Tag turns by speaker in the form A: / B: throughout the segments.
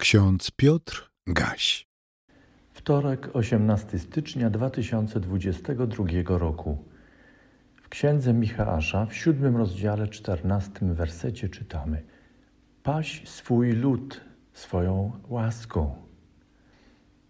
A: Ksiądz Piotr Gaś.
B: Wtorek, 18 stycznia 2022 roku. W księdze Michała w siódmym rozdziale, czternastym wersecie czytamy: Paś swój lud swoją łaską.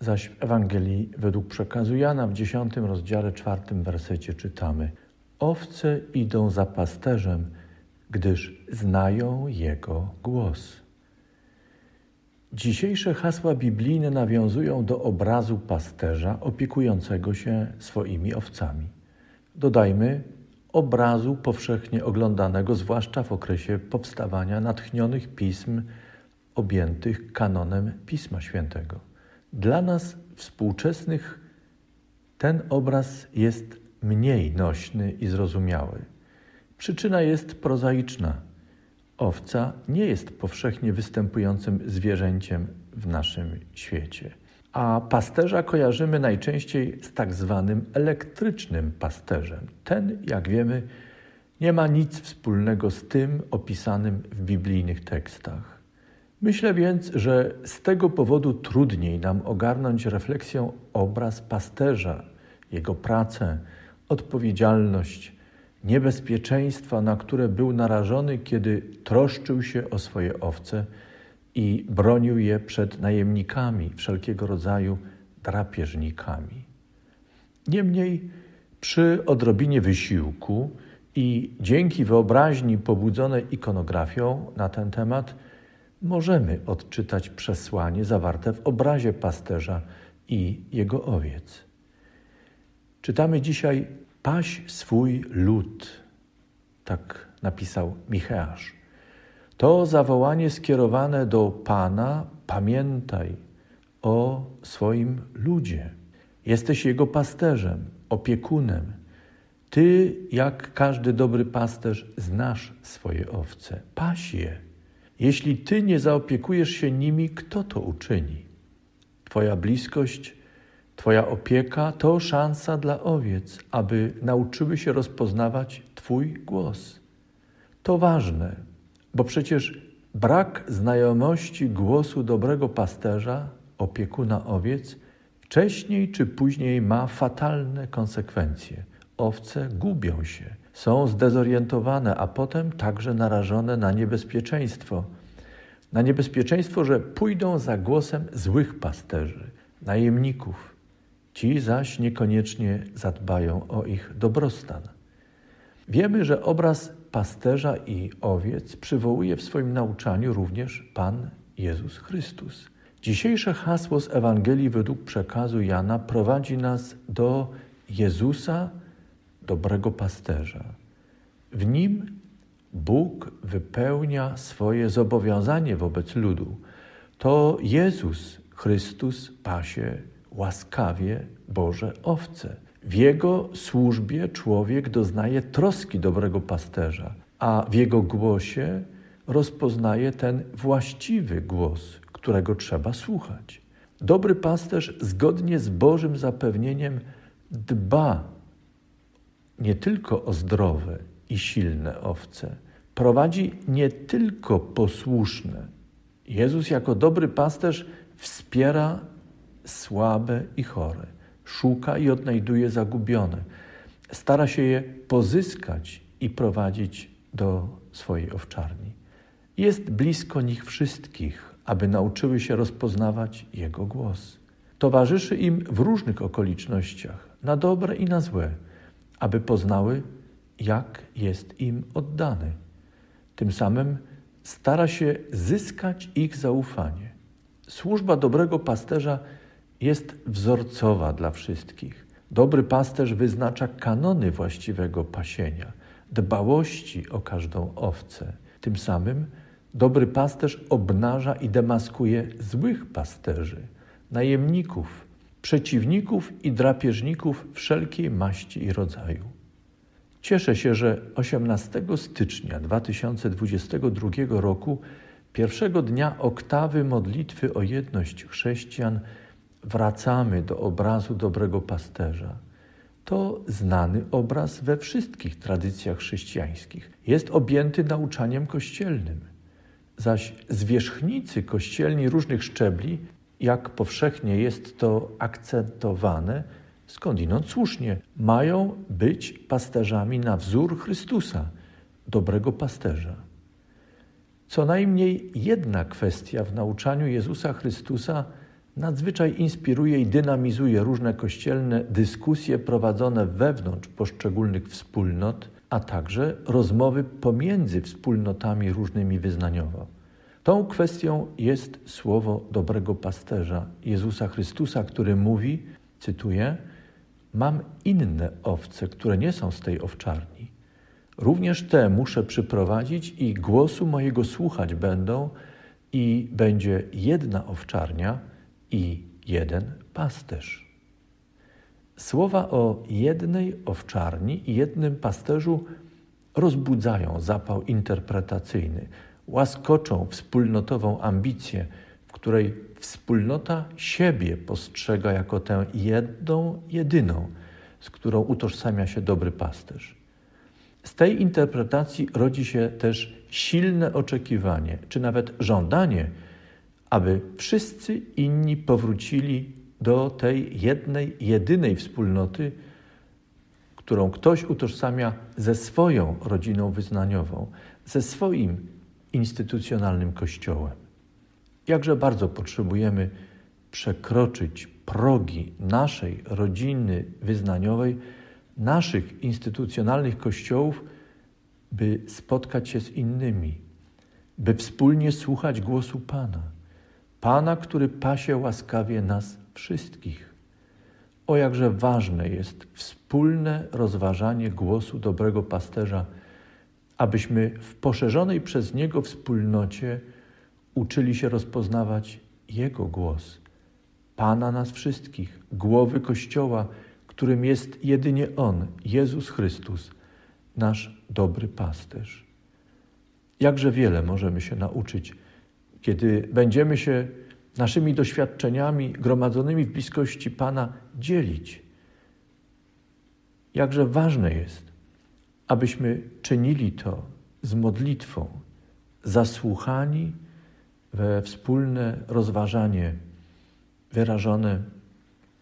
B: Zaś w Ewangelii według przekazu Jana w dziesiątym rozdziale, czwartym wersecie czytamy: Owce idą za pasterzem, gdyż znają jego głos. Dzisiejsze hasła biblijne nawiązują do obrazu pasterza opiekującego się swoimi owcami. Dodajmy obrazu powszechnie oglądanego, zwłaszcza w okresie powstawania natchnionych pism objętych kanonem Pisma Świętego. Dla nas współczesnych ten obraz jest mniej nośny i zrozumiały. Przyczyna jest prozaiczna Owca nie jest powszechnie występującym zwierzęciem w naszym świecie, a pasterza kojarzymy najczęściej z tak zwanym elektrycznym pasterzem. Ten, jak wiemy, nie ma nic wspólnego z tym opisanym w biblijnych tekstach. Myślę więc, że z tego powodu trudniej nam ogarnąć refleksją obraz pasterza, jego pracę, odpowiedzialność, niebezpieczeństwa, na które był narażony, kiedy troszczył się o swoje owce i bronił je przed najemnikami, wszelkiego rodzaju drapieżnikami. Niemniej, przy odrobinie wysiłku i dzięki wyobraźni pobudzonej ikonografią na ten temat, możemy odczytać przesłanie zawarte w obrazie pasterza i jego owiec. Czytamy dzisiaj Paś swój lud, tak napisał Micheasz. To zawołanie skierowane do Pana, pamiętaj o swoim ludzie. Jesteś jego pasterzem, opiekunem. Ty, jak każdy dobry pasterz, znasz swoje owce. Paś je. Jeśli ty nie zaopiekujesz się nimi, kto to uczyni? Twoja bliskość Twoja opieka to szansa dla owiec, aby nauczyły się rozpoznawać Twój głos. To ważne, bo przecież brak znajomości głosu dobrego pasterza, opiekuna owiec, wcześniej czy później ma fatalne konsekwencje. Owce gubią się, są zdezorientowane, a potem także narażone na niebezpieczeństwo. Na niebezpieczeństwo, że pójdą za głosem złych pasterzy, najemników Ci zaś niekoniecznie zadbają o ich dobrostan. Wiemy, że obraz pasterza i owiec przywołuje w swoim nauczaniu również Pan Jezus Chrystus. Dzisiejsze hasło z Ewangelii według przekazu Jana prowadzi nas do Jezusa, dobrego pasterza. W nim Bóg wypełnia swoje zobowiązanie wobec ludu. To Jezus Chrystus pasie łaskawie Boże owce. W Jego służbie człowiek doznaje troski dobrego pasterza, a w Jego głosie rozpoznaje ten właściwy głos, którego trzeba słuchać. Dobry pasterz zgodnie z Bożym zapewnieniem dba nie tylko o zdrowe i silne owce, prowadzi nie tylko posłuszne. Jezus jako dobry pasterz wspiera słabe i chore. Szuka i odnajduje zagubione. Stara się je pozyskać i prowadzić do swojej owczarni. Jest blisko nich wszystkich, aby nauczyły się rozpoznawać Jego głos. Towarzyszy im w różnych okolicznościach, na dobre i na złe, aby poznały, jak jest im oddany. Tym samym stara się zyskać ich zaufanie. Służba dobrego pasterza jest wzorcowa dla wszystkich. Dobry pasterz wyznacza kanony właściwego pasienia, dbałości o każdą owcę. Tym samym dobry pasterz obnaża i demaskuje złych pasterzy, najemników, przeciwników i drapieżników wszelkiej maści i rodzaju. Cieszę się, że 18 stycznia 2022 roku, pierwszego dnia oktawy modlitwy o jedność chrześcijan, wracamy do obrazu dobrego pasterza. To znany obraz we wszystkich tradycjach chrześcijańskich. Jest objęty nauczaniem kościelnym. Zaś zwierzchnicy kościelni różnych szczebli, jak powszechnie jest to akcentowane, skądinąd słusznie, mają być pasterzami na wzór Chrystusa, dobrego pasterza. Co najmniej jedna kwestia w nauczaniu Jezusa Chrystusa nadzwyczaj inspiruje i dynamizuje różne kościelne dyskusje prowadzone wewnątrz poszczególnych wspólnot, a także rozmowy pomiędzy wspólnotami różnymi wyznaniowo. Tą kwestią jest słowo dobrego pasterza Jezusa Chrystusa, który mówi, cytuję: Mam inne owce, które nie są z tej owczarni. Również te muszę przyprowadzić i głosu mojego słuchać będą, i będzie jedna owczarnia i jeden pasterz. Słowa o jednej owczarni i jednym pasterzu rozbudzają zapał interpretacyjny, łaskoczą wspólnotową ambicję, w której wspólnota siebie postrzega jako tę jedną, jedyną, z którą utożsamia się dobry pasterz. Z tej interpretacji rodzi się też silne oczekiwanie, czy nawet żądanie, aby wszyscy inni powrócili do tej jednej, jedynej wspólnoty, którą ktoś utożsamia ze swoją rodziną wyznaniową, ze swoim instytucjonalnym kościołem. Jakże bardzo potrzebujemy przekroczyć progi naszej rodziny wyznaniowej, naszych instytucjonalnych kościołów, by spotkać się z innymi, by wspólnie słuchać głosu Pana. Pana, który pasie łaskawie nas wszystkich. O jakże ważne jest wspólne rozważanie głosu dobrego pasterza, abyśmy w poszerzonej przez Niego wspólnocie uczyli się rozpoznawać Jego głos, Pana nas wszystkich, głowy Kościoła, którym jest jedynie On, Jezus Chrystus, nasz dobry pasterz. Jakże wiele możemy się nauczyć, kiedy będziemy się naszymi doświadczeniami gromadzonymi w bliskości Pana dzielić. Jakże ważne jest, abyśmy czynili to z modlitwą, zasłuchani we wspólne rozważanie wyrażone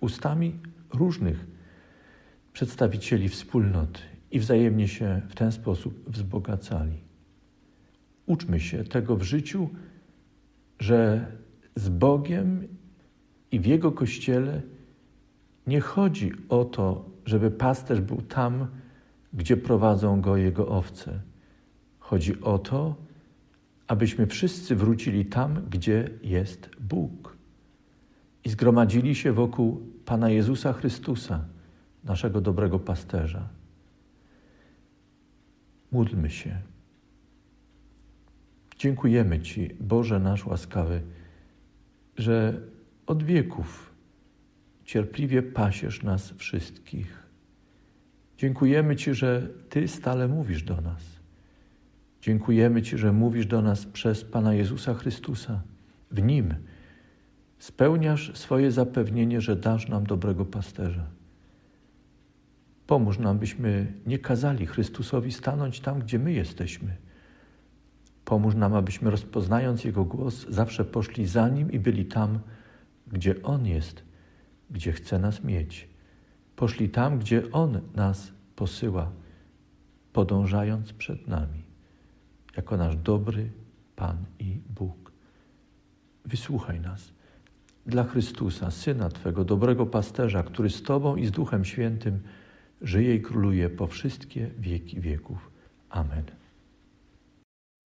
B: ustami różnych przedstawicieli wspólnoty i wzajemnie się w ten sposób wzbogacali. Uczmy się tego w życiu, że z Bogiem i w Jego kościele nie chodzi o to, żeby pasterz był tam, gdzie prowadzą go jego owce. Chodzi o to, abyśmy wszyscy wrócili tam, gdzie jest Bóg i zgromadzili się wokół Pana Jezusa Chrystusa, naszego dobrego pasterza. Módlmy się. Dziękujemy Ci, Boże nasz łaskawy, że od wieków cierpliwie pasiesz nas wszystkich. Dziękujemy Ci, że Ty stale mówisz do nas. Dziękujemy Ci, że mówisz do nas przez Pana Jezusa Chrystusa. W Nim spełniasz swoje zapewnienie, że dasz nam dobrego pasterza. Pomóż nam, byśmy nie kazali Chrystusowi stanąć tam, gdzie my jesteśmy. Pomóż nam, abyśmy rozpoznając Jego głos, zawsze poszli za Nim i byli tam, gdzie On jest, gdzie chce nas mieć. Poszli tam, gdzie On nas posyła, podążając przed nami, jako nasz dobry Pan i Bóg. Wysłuchaj nas dla Chrystusa, Syna Twego, dobrego pasterza, który z Tobą i z Duchem Świętym żyje i króluje po wszystkie wieki wieków. Amen.